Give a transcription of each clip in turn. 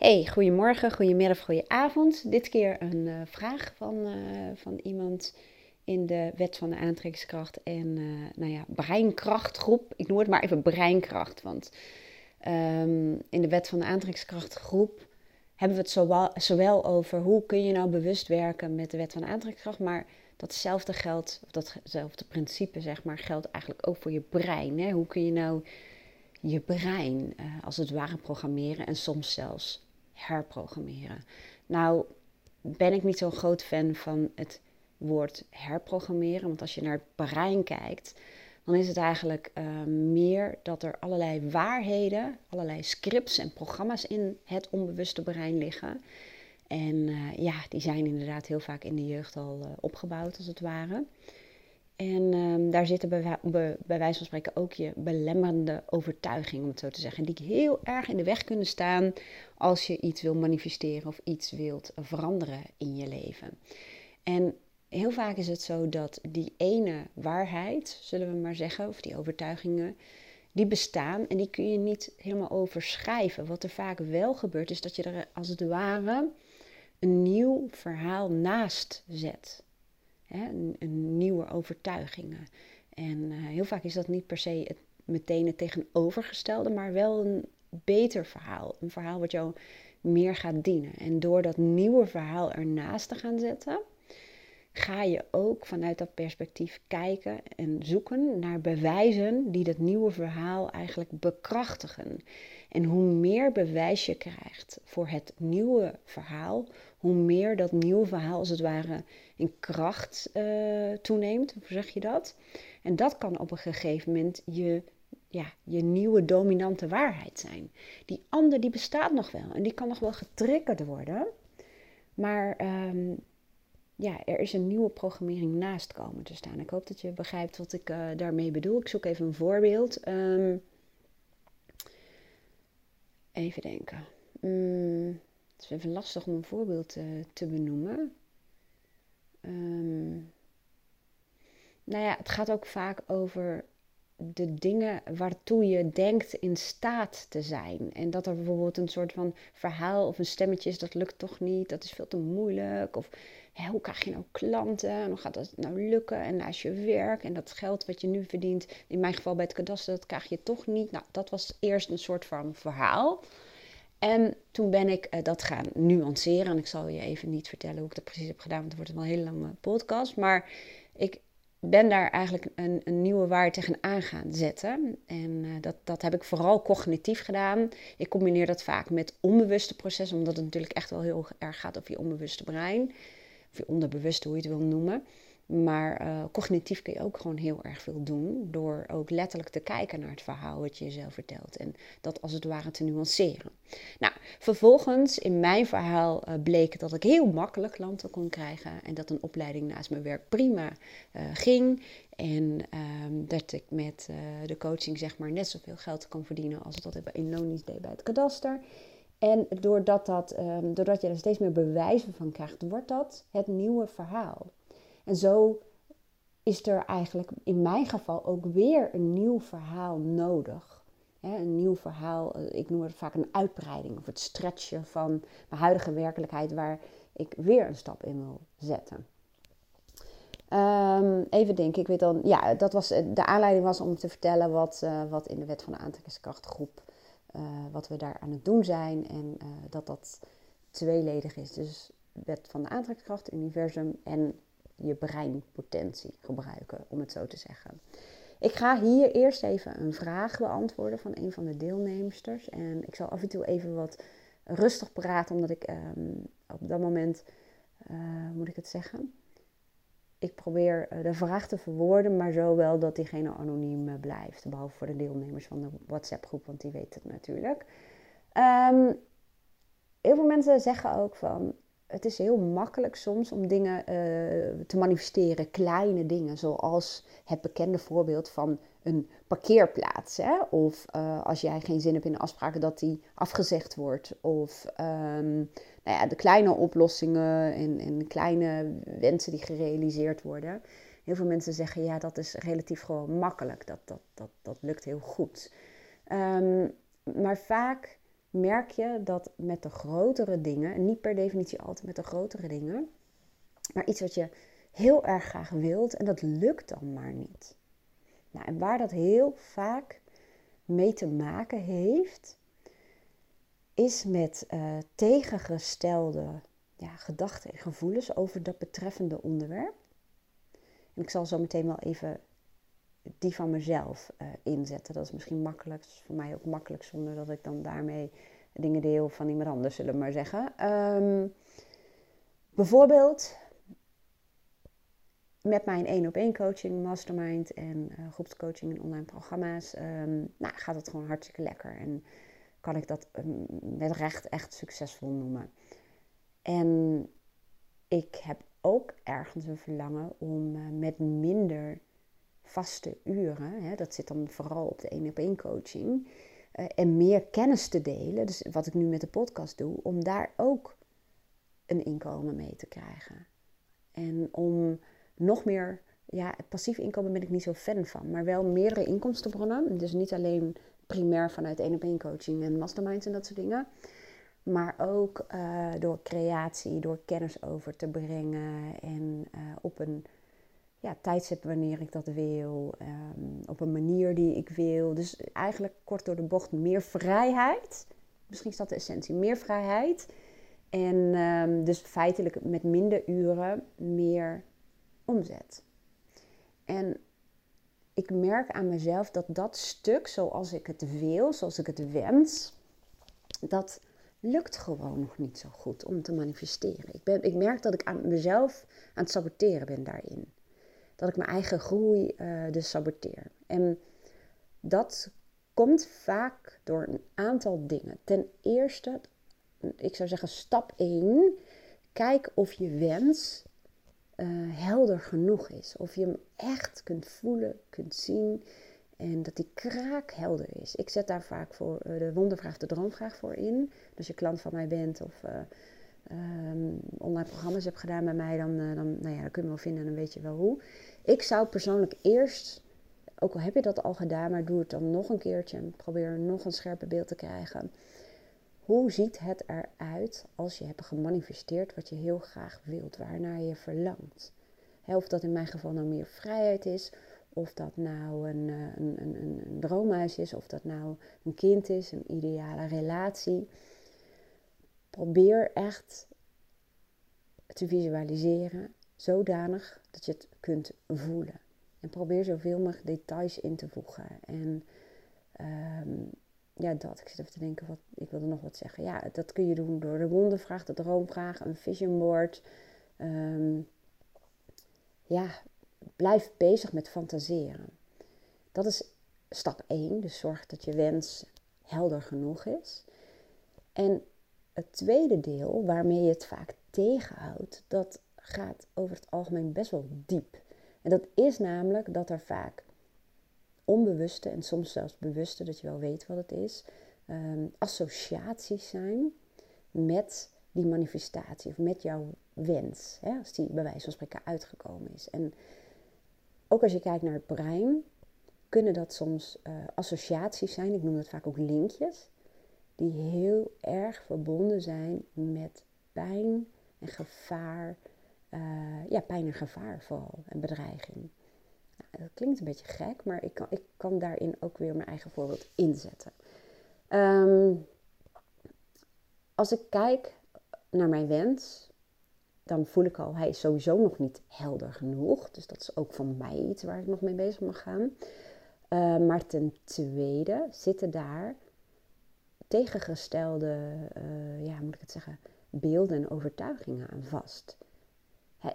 Hey, goedemorgen, goedemiddag, goedenavond. Dit keer een uh, vraag van, uh, van iemand in de Wet van de Aantrekkingskracht en uh, nou ja, Breinkrachtgroep. Ik noem het maar even Breinkracht, want um, in de Wet van de Aantrekkingskrachtgroep hebben we het zowel, zowel over hoe kun je nou bewust werken met de Wet van de Aantrekkingskracht, maar datzelfde geldt, of datzelfde principe zeg maar, geldt eigenlijk ook voor je brein. Hè? Hoe kun je nou je brein als het ware programmeren en soms zelfs herprogrammeren. Nou ben ik niet zo'n groot fan van het woord herprogrammeren, want als je naar het brein kijkt, dan is het eigenlijk uh, meer dat er allerlei waarheden, allerlei scripts en programma's in het onbewuste brein liggen. En uh, ja, die zijn inderdaad heel vaak in de jeugd al uh, opgebouwd, als het ware. En um, daar zitten bij, bij, bij, wijze van spreken ook je belemmerende overtuigingen, om het zo te zeggen. Die heel erg in de weg kunnen staan als je iets wil manifesteren of iets wilt veranderen in je leven. En heel vaak is het zo dat die ene waarheid, zullen we maar zeggen, of die overtuigingen, die bestaan en die kun je niet helemaal overschrijven. Wat er vaak wel gebeurt, is dat je er als het ware een nieuw verhaal naast zet. Hè, een, nieuwe overtuigingen. En uh, heel vaak is dat niet per se meteen het tegenovergestelde, maar wel een beter verhaal. Een verhaal wat jou meer gaat dienen. En door dat nieuwe verhaal ernaast te gaan zetten, ga je ook vanuit dat perspectief kijken en zoeken naar bewijzen die dat nieuwe verhaal eigenlijk bekrachtigen. En hoe meer bewijs je krijgt voor het nieuwe verhaal, hoe meer dat nieuwe verhaal als het ware in kracht uh, toeneemt. Hoe zeg je dat? En dat kan op een gegeven moment je, ja, je nieuwe dominante waarheid zijn. Die ander die bestaat nog wel en die kan nog wel getriggerd worden. Maar um, ja, er is een nieuwe programmering naast komen te staan. Ik hoop dat je begrijpt wat ik uh, daarmee bedoel. Ik zoek even een voorbeeld. Um, even denken. Mm, het is even lastig om een voorbeeld te benoemen. Um, nou ja, het gaat ook vaak over de dingen waartoe je denkt in staat te zijn. En dat er bijvoorbeeld een soort van verhaal of een stemmetje is, dat lukt toch niet, dat is veel te moeilijk. Of hoe krijg je nou klanten? En hoe gaat dat nou lukken? En naast je werk en dat geld wat je nu verdient, in mijn geval bij het kadaster, dat krijg je toch niet. Nou, dat was eerst een soort van verhaal. En toen ben ik uh, dat gaan nuanceren. En ik zal je even niet vertellen hoe ik dat precies heb gedaan, want het wordt een hele lange podcast. Maar ik ben daar eigenlijk een, een nieuwe waarde tegenaan gaan zetten. En uh, dat, dat heb ik vooral cognitief gedaan. Ik combineer dat vaak met onbewuste processen, omdat het natuurlijk echt wel heel erg gaat over je onbewuste brein. Of je onderbewuste, hoe je het wil noemen. Maar uh, cognitief kun je ook gewoon heel erg veel doen. Door ook letterlijk te kijken naar het verhaal wat je jezelf vertelt. En dat als het ware te nuanceren. Nou, vervolgens in mijn verhaal uh, bleek dat ik heel makkelijk klanten kon krijgen. En dat een opleiding naast mijn werk prima uh, ging. En um, dat ik met de coaching zeg maar net zoveel geld kon verdienen als dat ik in loondienst deed bij het kadaster. En doordat, dat, um, doordat je er steeds meer bewijzen van krijgt, wordt dat het nieuwe verhaal. En zo is er eigenlijk in mijn geval ook weer een nieuw verhaal nodig. een nieuw verhaal, eh, ik noem het vaak een uitbreiding of het stretchen van mijn huidige werkelijkheid waar ik weer een stap in wil zetten. Um, even denken, ik weet dan, ja, dat was, eh, de aanleiding was om te vertellen wat, uh, wat in de wet van de aantrekkingskrachtgroep, uh, wat we daar aan het doen zijn en uh, dat dat tweeledig is. Dus wet van de aantrekkingskracht, universum en je breinpotentie gebruiken, om het zo te zeggen. Ik ga hier eerst even een vraag beantwoorden van een van de deelnemsters. En ik zal af en toe even wat rustig praten, omdat ik um, op dat moment, uh, moet ik het zeggen, ik probeer eh, de vraag te verwoorden, maar zo wel dat diegene anoniem eh, blijft. Behalve voor de deelnemers van de WhatsApp-groep, want die weten het natuurlijk. Um, heel veel mensen zeggen ook van, het is heel makkelijk soms om dingen uh, te manifesteren, kleine dingen, zoals het bekende voorbeeld van een parkeerplaats. Hè? Of uh, als jij geen zin hebt in een afspraak, dat die afgezegd wordt. Of um, nou ja, de kleine oplossingen en, en kleine wensen die gerealiseerd worden. Heel veel mensen zeggen, ja, dat is relatief gewoon makkelijk. Dat, dat, dat, dat lukt heel goed. Um, maar vaak merk je dat met de grotere dingen, en niet per definitie altijd met de grotere dingen, maar iets wat je heel erg graag wilt en dat lukt dan maar niet. Nou, en waar dat heel vaak mee te maken heeft, is met uh, tegengestelde ja, gedachten en gevoelens over dat betreffende onderwerp. En ik zal zo meteen wel even die van mezelf uh, inzetten. Dat is misschien makkelijk, voor mij ook makkelijk zonder dat ik dan daarmee dingen deel van iemand anders, zullen maar zeggen. Um, bijvoorbeeld met mijn één op één coaching, mastermind en uh, groepscoaching en online programma's, um, nou, gaat het gewoon hartstikke lekker. En kan ik dat um, met recht echt succesvol noemen. En ik heb ook ergens een verlangen om uh, met minder vaste uren, hè, dat zit dan vooral op de één op één coaching, uh, en meer kennis te delen, dus wat ik nu met de podcast doe, om daar ook een inkomen mee te krijgen. En om nog meer, ja, passief inkomen ben ik niet zo fan van, maar wel meerdere inkomstenbronnen. Dus niet alleen primair vanuit één op één coaching en masterminds en dat soort dingen. Maar ook uh, door creatie, door kennis over te brengen en uh, op een ja, tijdstip wanneer ik dat wil, um, op een manier die ik wil. Dus eigenlijk kort door de bocht meer vrijheid. Misschien is dat de essentie, meer vrijheid. En um, dus feitelijk met minder uren meer omzet. En ik merk aan mezelf dat dat stuk zoals ik het wil, zoals ik het wens, dat lukt gewoon nog niet zo goed om te manifesteren. Ik, ben, ik merk dat ik aan mezelf aan het saboteren ben daarin. Dat ik mijn eigen groei uh, dus saboteer. En dat komt vaak door een aantal dingen. Ten eerste, ik zou zeggen stap 1, kijk of je wens uh, helder genoeg is. Of je hem echt kunt voelen, kunt zien. En dat die kraak helder is. Ik zet daar vaak voor uh, de wondervraag, de droomvraag voor in. Als je klant van mij bent of uh, um, online programma's hebt gedaan bij mij, dan, dan, nou ja, dan kun je wel vinden en dan weet je wel hoe. Ik zou persoonlijk eerst, ook al heb je dat al gedaan, maar doe het dan nog een keertje en probeer nog een scherper beeld te krijgen. Hoe ziet het eruit als je hebt gemanifesteerd wat je heel graag wilt, waarnaar je verlangt? of dat in mijn geval nou meer vrijheid is, of dat nou een, eh, een, een, een, droomhuis is, of dat nou een kind is, een ideale relatie. Probeer echt te visualiseren zodanig dat je het kunt voelen. En probeer zoveel mogelijk details in te voegen. En um, ja, dat. Ik zit even te denken, wat, ik wilde nog wat zeggen. Ja, dat kun je doen door de wondervraag, de droomvraag, een vision board. Um, ja, blijf bezig met fantaseren. Dat is stap 1. Dus zorg dat je wens helder genoeg is. En het tweede deel, waarmee je het vaak tegenhoudt, dat gaat over het algemeen best wel diep. En dat is namelijk dat er vaak onbewuste en soms zelfs bewuste, dat je wel weet wat het is, um, associaties zijn met die manifestatie of met jouw wens. Hè, als die bij wijze van spreken uitgekomen is. En ook als je kijkt naar het brein, kunnen dat soms uh, associaties zijn, ik noem dat vaak ook linkjes, die heel erg verbonden zijn met pijn en gevaar. Uh, ja, pijn en gevaar vooral en bedreiging dat klinkt een beetje gek, maar ik kan, ik kan daarin ook weer mijn eigen voorbeeld inzetten. Ehm, als ik kijk naar mijn wens, dan voel ik al, hij is sowieso nog niet helder genoeg. Dus dat is ook van mij iets waar ik nog mee bezig mag gaan. Uh, maar ten tweede zitten daar tegengestelde, uh, ja, moet ik het zeggen, beelden en overtuigingen aan vast.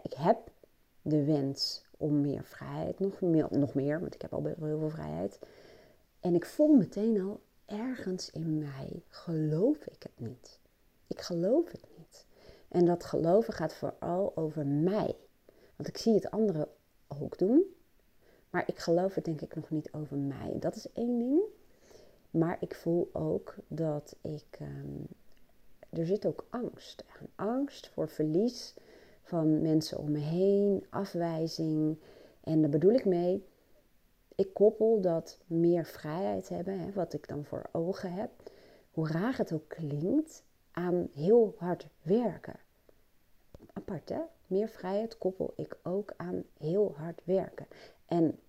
ik heb de wens om meer vrijheid, nog meer, nog meer, want ik heb al heel veel vrijheid. En ik voel meteen al ergens in mij, geloof ik het niet. Ik geloof het niet. En dat geloven gaat vooral over mij. Want ik zie het anderen ook doen. Maar ik geloof het denk ik nog niet over mij. Dat is één ding. Maar ik voel ook dat ik. Um, er zit ook angst. Angst voor verlies van mensen om me heen, afwijzing. En daar bedoel ik mee, ik koppel dat meer vrijheid hebben, hè, wat ik dan voor ogen heb, hoe raar het ook klinkt, aan heel hard werken. Apart hè? Meer vrijheid koppel ik ook aan heel hard werken. En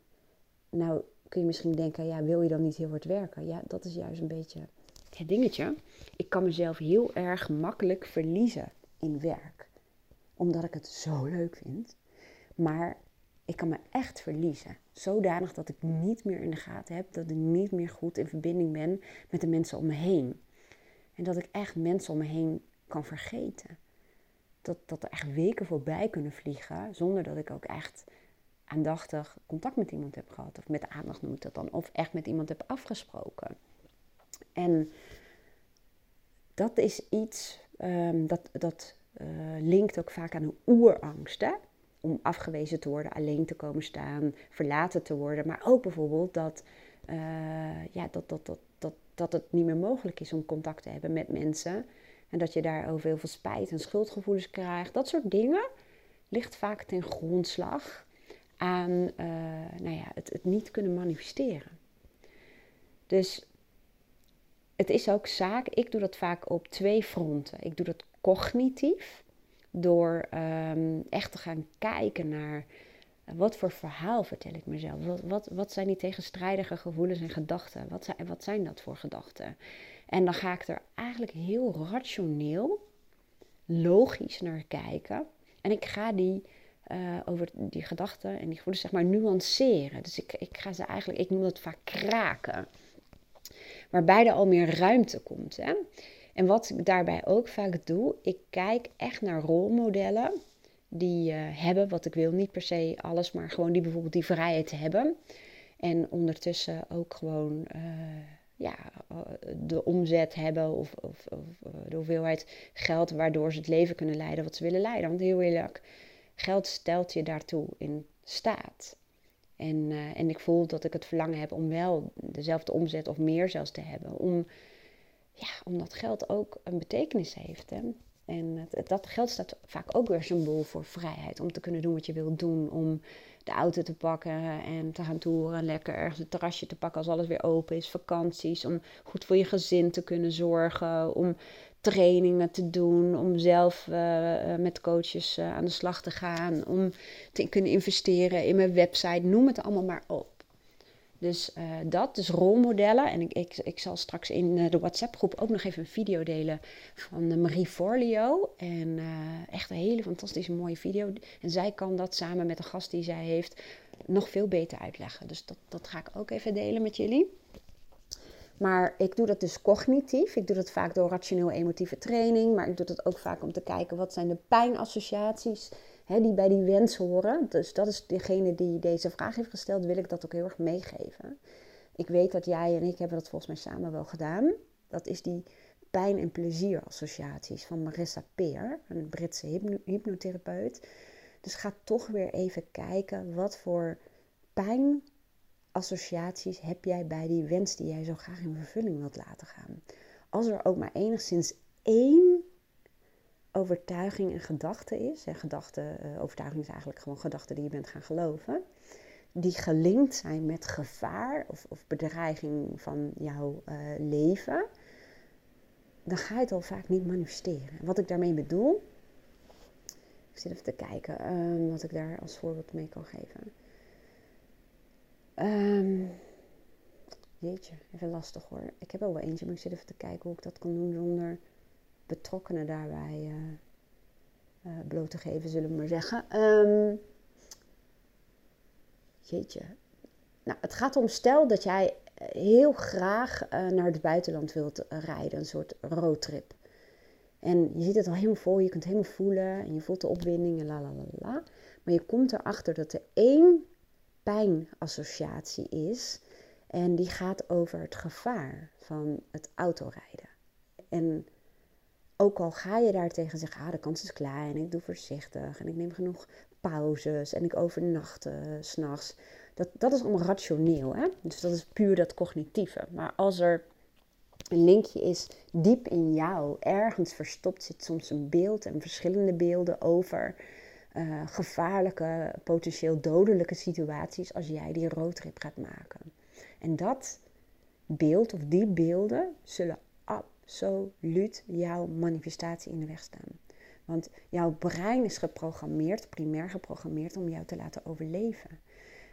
nou kun je misschien denken, ja, wil je dan niet heel hard werken? Ja, dat is juist een beetje het dingetje. Ik kan mezelf heel erg makkelijk verliezen in werk. Omdat ik het zo leuk vind. Maar ik kan me echt verliezen. Zodanig dat ik niet meer in de gaten heb, dat ik niet meer goed in verbinding ben met de mensen om me heen. En dat ik echt mensen om me heen kan vergeten. Dat, dat er echt weken voorbij kunnen vliegen zonder dat ik ook echt aandachtig contact met iemand heb gehad. Of met aandacht noem ik dat dan. Of echt met iemand heb afgesproken. En dat is iets um, dat, dat uh, linkt ook vaak aan een oerangst. Hè? Om afgewezen te worden, alleen te komen staan, verlaten te worden. Maar ook bijvoorbeeld dat, uh, ja, dat, dat, dat, dat, dat het niet meer mogelijk is om contact te hebben met mensen. En dat je daarover heel veel spijt en schuldgevoelens krijgt. Dat soort dingen ligt vaak ten grondslag aan uh, nou ja, het, het niet kunnen manifesteren. Dus het is ook zaak, ik doe dat vaak op twee fronten. Ik doe dat cognitief, door um, echt te gaan kijken naar wat voor verhaal vertel ik mezelf? Wat, wat, wat zijn die tegenstrijdige gevoelens en gedachten? Wat zijn, wat zijn dat voor gedachten? En dan ga ik er eigenlijk heel rationeel, logisch naar kijken. En ik ga die uh, over die gedachten en die gevoelens zeg maar nuanceren. Dus ik, ik ga ze eigenlijk, ik noem dat vaak kraken. Waarbij er al meer ruimte komt. Hè? En wat ik daarbij ook vaak doe, ik kijk echt naar rolmodellen die uh, hebben wat ik wil. Niet per se alles, maar gewoon die bijvoorbeeld die vrijheid hebben. En ondertussen ook gewoon uh, ja, de omzet hebben of, of, of, de hoeveelheid geld waardoor ze het leven kunnen leiden wat ze willen leiden. Want heel eerlijk, geld stelt je daartoe in staat. En, en ik voel dat ik het verlangen heb om wel dezelfde omzet of meer zelfs te hebben. Om, ja, omdat geld ook een betekenis heeft. Hè? En dat geld staat vaak ook weer symbool voor vrijheid. Om te kunnen doen wat je wilt doen. Om de auto te pakken en te gaan toeren. Lekker ergens een terrasje te pakken als alles weer open is. Vakanties. Om goed voor je gezin te kunnen zorgen. Om trainingen te doen, om zelf uh, met coaches uh, aan de slag te gaan, om te kunnen investeren in mijn website, noem het allemaal maar op. Dus uh, dat, dus rolmodellen. En ik, ik, ik zal straks in de WhatsApp-groep ook nog even een video delen van Marie Forleo. En echt een hele fantastische mooie video. En zij kan dat samen met de gast die zij heeft nog veel beter uitleggen. Dus dat, dat ga ik ook even delen met jullie. Maar ik doe dat dus cognitief. Ik doe dat vaak door rationeel-emotieve training. Maar ik doe dat ook vaak om te kijken wat zijn de pijnassociaties hè, die bij die wens horen. Dus dat is degene die deze vraag heeft gesteld, wil ik dat ook heel erg meegeven. Ik weet dat jij en ik hebben dat volgens mij samen wel gedaan. Dat is die pijn- en plezierassociaties van Marissa Peer, een Britse hypnotherapeut. Dus ga toch weer even kijken wat voor pijn associaties heb jij bij die wens die jij zo graag in vervulling wilt laten gaan? Als er ook maar enigszins één overtuiging en gedachte is, en gedachte, uh, overtuiging is eigenlijk gewoon gedachten die je bent gaan geloven, die gelinkt zijn met gevaar of, of bedreiging van jouw uh, leven, dan ga je het al vaak niet manifesteren. En wat ik daarmee bedoel, ik zit even te kijken um, wat ik daar als voorbeeld mee kan geven. Um, jeetje, even lastig hoor. Ik heb wel eentje, maar ik zit even te kijken hoe ik dat kan doen zonder betrokkenen daarbij uh, bloot te geven, zullen we maar zeggen. Um, jeetje. Nou, het gaat om stel dat jij heel graag naar het buitenland wilt rijden, een soort roadtrip. En je ziet het al helemaal voor, je kunt het helemaal voelen en je voelt de opwinding en la la la la. Maar je komt erachter dat er één pijnassociatie is. En die gaat over het gevaar van het autorijden. En ook al ga je daar tegen zeggen, ah, de kans is klein, ik doe voorzichtig en ik neem genoeg pauzes en ik overnacht uh, s'nachts. Dat, dat is allemaal rationeel, hè? dus dat is puur dat cognitieve. Maar als er een linkje is diep in jou, ergens verstopt zit soms een beeld en verschillende beelden over uh, gevaarlijke, potentieel dodelijke situaties als jij die roadtrip gaat maken. En dat beeld of die beelden zullen absoluut jouw manifestatie in de weg staan. Want jouw brein is geprogrammeerd, primair geprogrammeerd, om jou te laten overleven.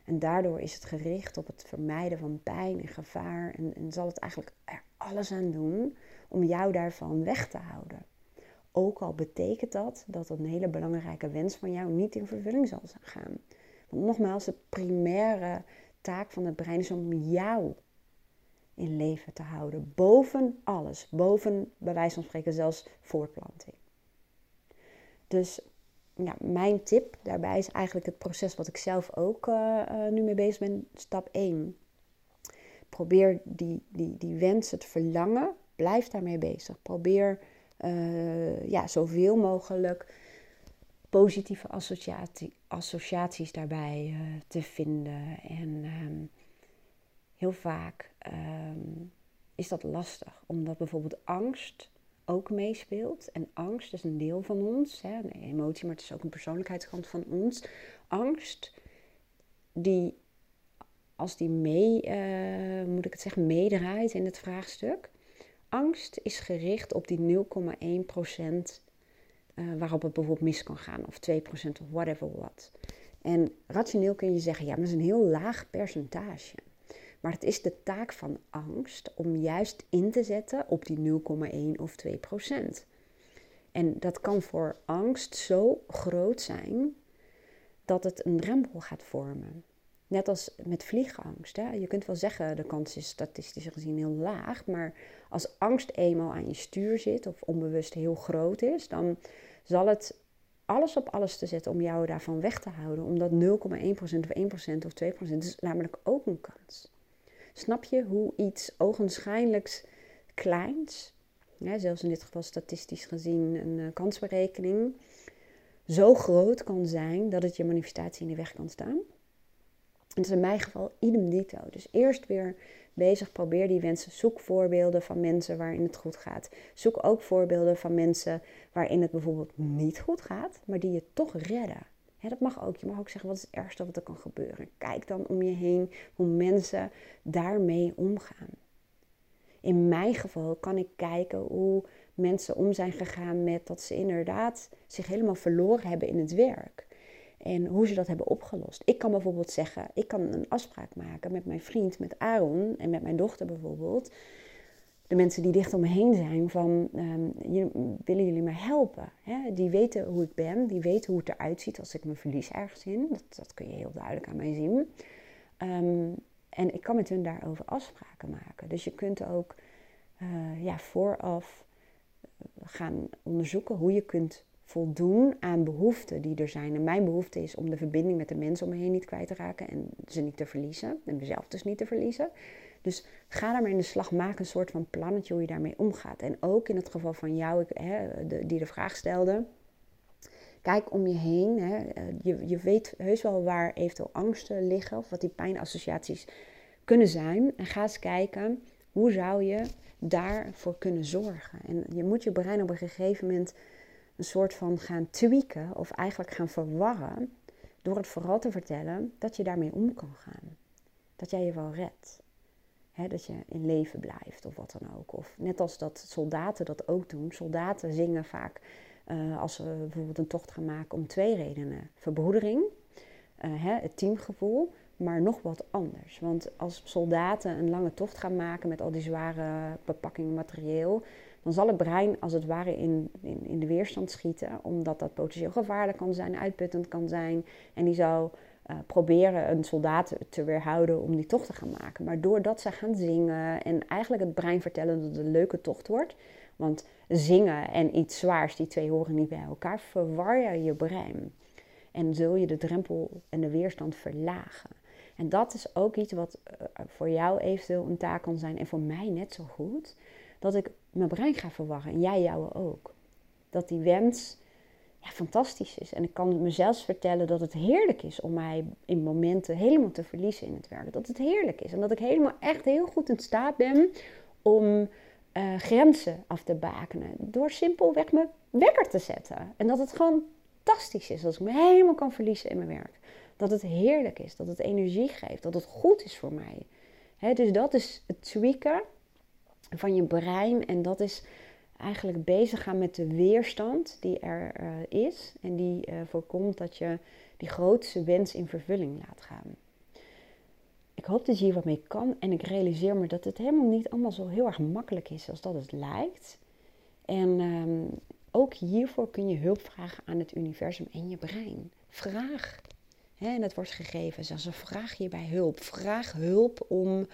En daardoor is het gericht op het vermijden van pijn en gevaar. En, en zal het eigenlijk er alles aan doen om jou daarvan weg te houden. Ook al betekent dat dat een hele belangrijke wens van jou niet in vervulling zal gaan. Want nogmaals, de primaire taak van het brein is om jou in leven te houden. Boven alles. Boven, bij wijze van spreken, zelfs voortplanting. Dus ja, mijn tip daarbij is eigenlijk het proces wat ik zelf ook uh, uh, nu mee bezig ben. Stap 1. Probeer die, die, die wensen, het verlangen, blijf daarmee bezig. Probeer uh, ja, zoveel mogelijk positieve associatie, associaties daarbij te vinden. En um, heel vaak um, is dat lastig, omdat bijvoorbeeld angst ook meespeelt. En angst is een deel van ons, hè, een emotie, maar het is ook een persoonlijkheidskant van ons. Angst, die als die mee, uh, moet ik het zeggen, meedraait in het vraagstuk. Angst is gericht op die 0,1 procent uh, waarop het bijvoorbeeld mis kan gaan, of 2 procent of whatever what. En rationeel kun je zeggen, ja, maar dat is een heel laag percentage. Maar het is de taak van angst om juist in te zetten op die 0,1 of 2 procent. En dat kan voor angst zo groot zijn dat het een drempel gaat vormen. Net als met vliegangst. Hè? Je kunt wel zeggen, de kans is statistisch gezien heel laag. Maar als angst eenmaal aan je stuur zit of onbewust heel groot is, dan zal het alles op alles te zetten om jou daarvan weg te houden. Omdat 0,1% of 1% of 2% is namelijk ook een kans. Snap je hoe iets ogenschijnlijks kleins, zelfs in dit geval statistisch gezien een uh, kansberekening, zo groot kan zijn dat het je manifestatie in de weg kan staan? En dat is in mijn geval idem dito. Dus eerst weer bezig, probeer die wensen. Zoek voorbeelden van mensen waarin het goed gaat. Zoek ook voorbeelden van mensen waarin het bijvoorbeeld niet goed gaat, maar die je toch redden dat mag ook. Je mag ook zeggen wat is het ergste wat er kan gebeuren. Kijk dan om je heen hoe mensen daarmee omgaan. In mijn geval kan ik kijken hoe mensen om zijn gegaan met dat ze inderdaad zich helemaal verloren hebben in het werk. En hoe ze dat hebben opgelost. Ik kan bijvoorbeeld zeggen, ik kan een afspraak maken met mijn vriend, met Aaron en met mijn dochter bijvoorbeeld de mensen die dicht om me heen zijn van um, willen jullie me helpen? Hè? Die weten hoe ik ben, die weten hoe het eruit ziet als ik me verlies ergens in. Dat, dat kun je heel duidelijk aan mij zien. Um, en ik kan met hun daarover afspraken maken. Dus je kunt ook uh, ja, vooraf eh, gaan onderzoeken hoe je kunt voldoen aan behoeften die er zijn. En mijn behoefte is om de verbinding met de mensen om me heen niet kwijt te raken en ze niet te verliezen. En mezelf dus niet te verliezen. Dus ga daarmee in de slag, maak een soort van plannetje hoe je daarmee omgaat. En ook in het geval van jou, ik, hè, die de vraag stelde, kijk om je heen. Hè. Eh, je, je weet heus wel waar eventueel angsten liggen of wat die pijnassociaties kunnen zijn. En ga eens kijken, hoe zou je daarvoor kunnen zorgen? En je moet je brein op een gegeven moment een soort van gaan tweaken of eigenlijk gaan verwarren door het vooral te vertellen dat je daarmee om kan gaan. Dat jij je wel redt dat je in leven blijft of wat dan ook. Of net als dat soldaten dat ook doen. Soldaten zingen vaak uh, als ze bijvoorbeeld een tocht gaan maken om twee redenen. Verbroedering, uh, het teamgevoel, maar nog wat anders. Want als soldaten een lange tocht gaan maken met al die zware bepakking materieel, dan zal het brein als het ware in, in de weerstand schieten, omdat dat potentieel gevaarlijk kan zijn, uitputtend kan zijn. En die zou uh, proberen een soldaat te weerhouden om die tocht te gaan maken. Maar doordat ze gaan zingen en eigenlijk het brein vertellen dat het een leuke tocht wordt. Want zingen en iets zwaars, die twee horen niet bij elkaar, verwar je je brein. En zul je de drempel en de weerstand verlagen. En dat is ook iets wat uh, voor jou eventueel een taak kan zijn en voor mij net zo goed. Dat ik mijn brein ga verwarren en jij jou ook. Dat die wens ja, fantastisch is. En ik kan mezelf vertellen dat het heerlijk is om mij in momenten helemaal te verliezen in het werk. Dat het heerlijk is. En dat ik helemaal echt heel goed in staat ben om uh, grenzen af te bakenen. Door simpelweg mijn wekker te zetten. En dat het gewoon fantastisch is als ik me helemaal kan verliezen in mijn werk. Dat het heerlijk is, dat het energie geeft, dat het goed is voor mij. dus dat is het tweaken van je brein. En dat is eigenlijk bezig gaan met de weerstand die er is. En die voorkomt dat je die grootste wens in vervulling laat gaan. Ik hoop dat je hier wat mee kan. En ik realiseer me dat het helemaal niet allemaal zo heel erg makkelijk is als dat het lijkt. En ehm, ook hiervoor kun je hulp vragen aan het universum en je brein. Vraag. en het wordt gegeven. Zelfs een vraag hierbij hulp. Vraag hulp om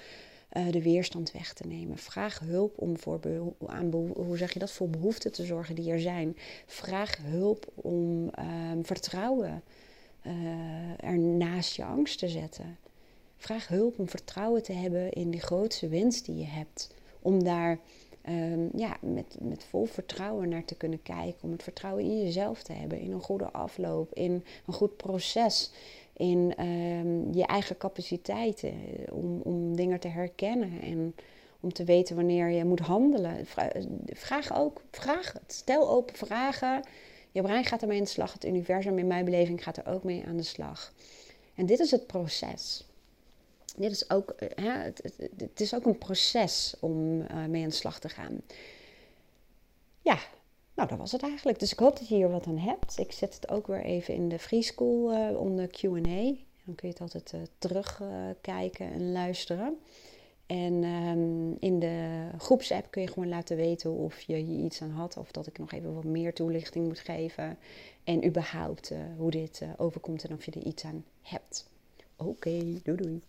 uh, de weerstand weg te nemen. Vraag hulp om voor aan hoe zeg je dat, voor behoeften te zorgen die er zijn. Vraag hulp om ehm, vertrouwen uh, er naast je angst te zetten. Vraag hulp om vertrouwen te hebben in die grootste wens die je hebt. Om daar um, ja, met, met vol vertrouwen naar te kunnen kijken. Om het vertrouwen in jezelf te hebben. In een goede afloop. In een goed proces. In um, je eigen capaciteiten. Om, om dingen te herkennen. En om te weten wanneer je moet handelen. Vraag ook. Vraag het. Stel open vragen. Je brein gaat ermee aan de slag. Het universum in mijn beleving gaat er ook mee aan de slag. En dit is het proces dit is ook, eh, hè, het, het, het, is ook een proces om mee aan de slag te gaan. Ja, nou dat was het eigenlijk. Dus ik hoop dat je hier wat aan hebt. Ik zet het ook weer even in de Free School uh, onder Q&A. Dan kun je het altijd uh, terugkijken en luisteren. En um, in de groepsapp kun je gewoon laten weten of je hier iets aan had. Of dat ik nog even wat meer toelichting moet geven. En überhaupt hoe dit overkomt en of je er iets aan hebt. Oké, doei doei.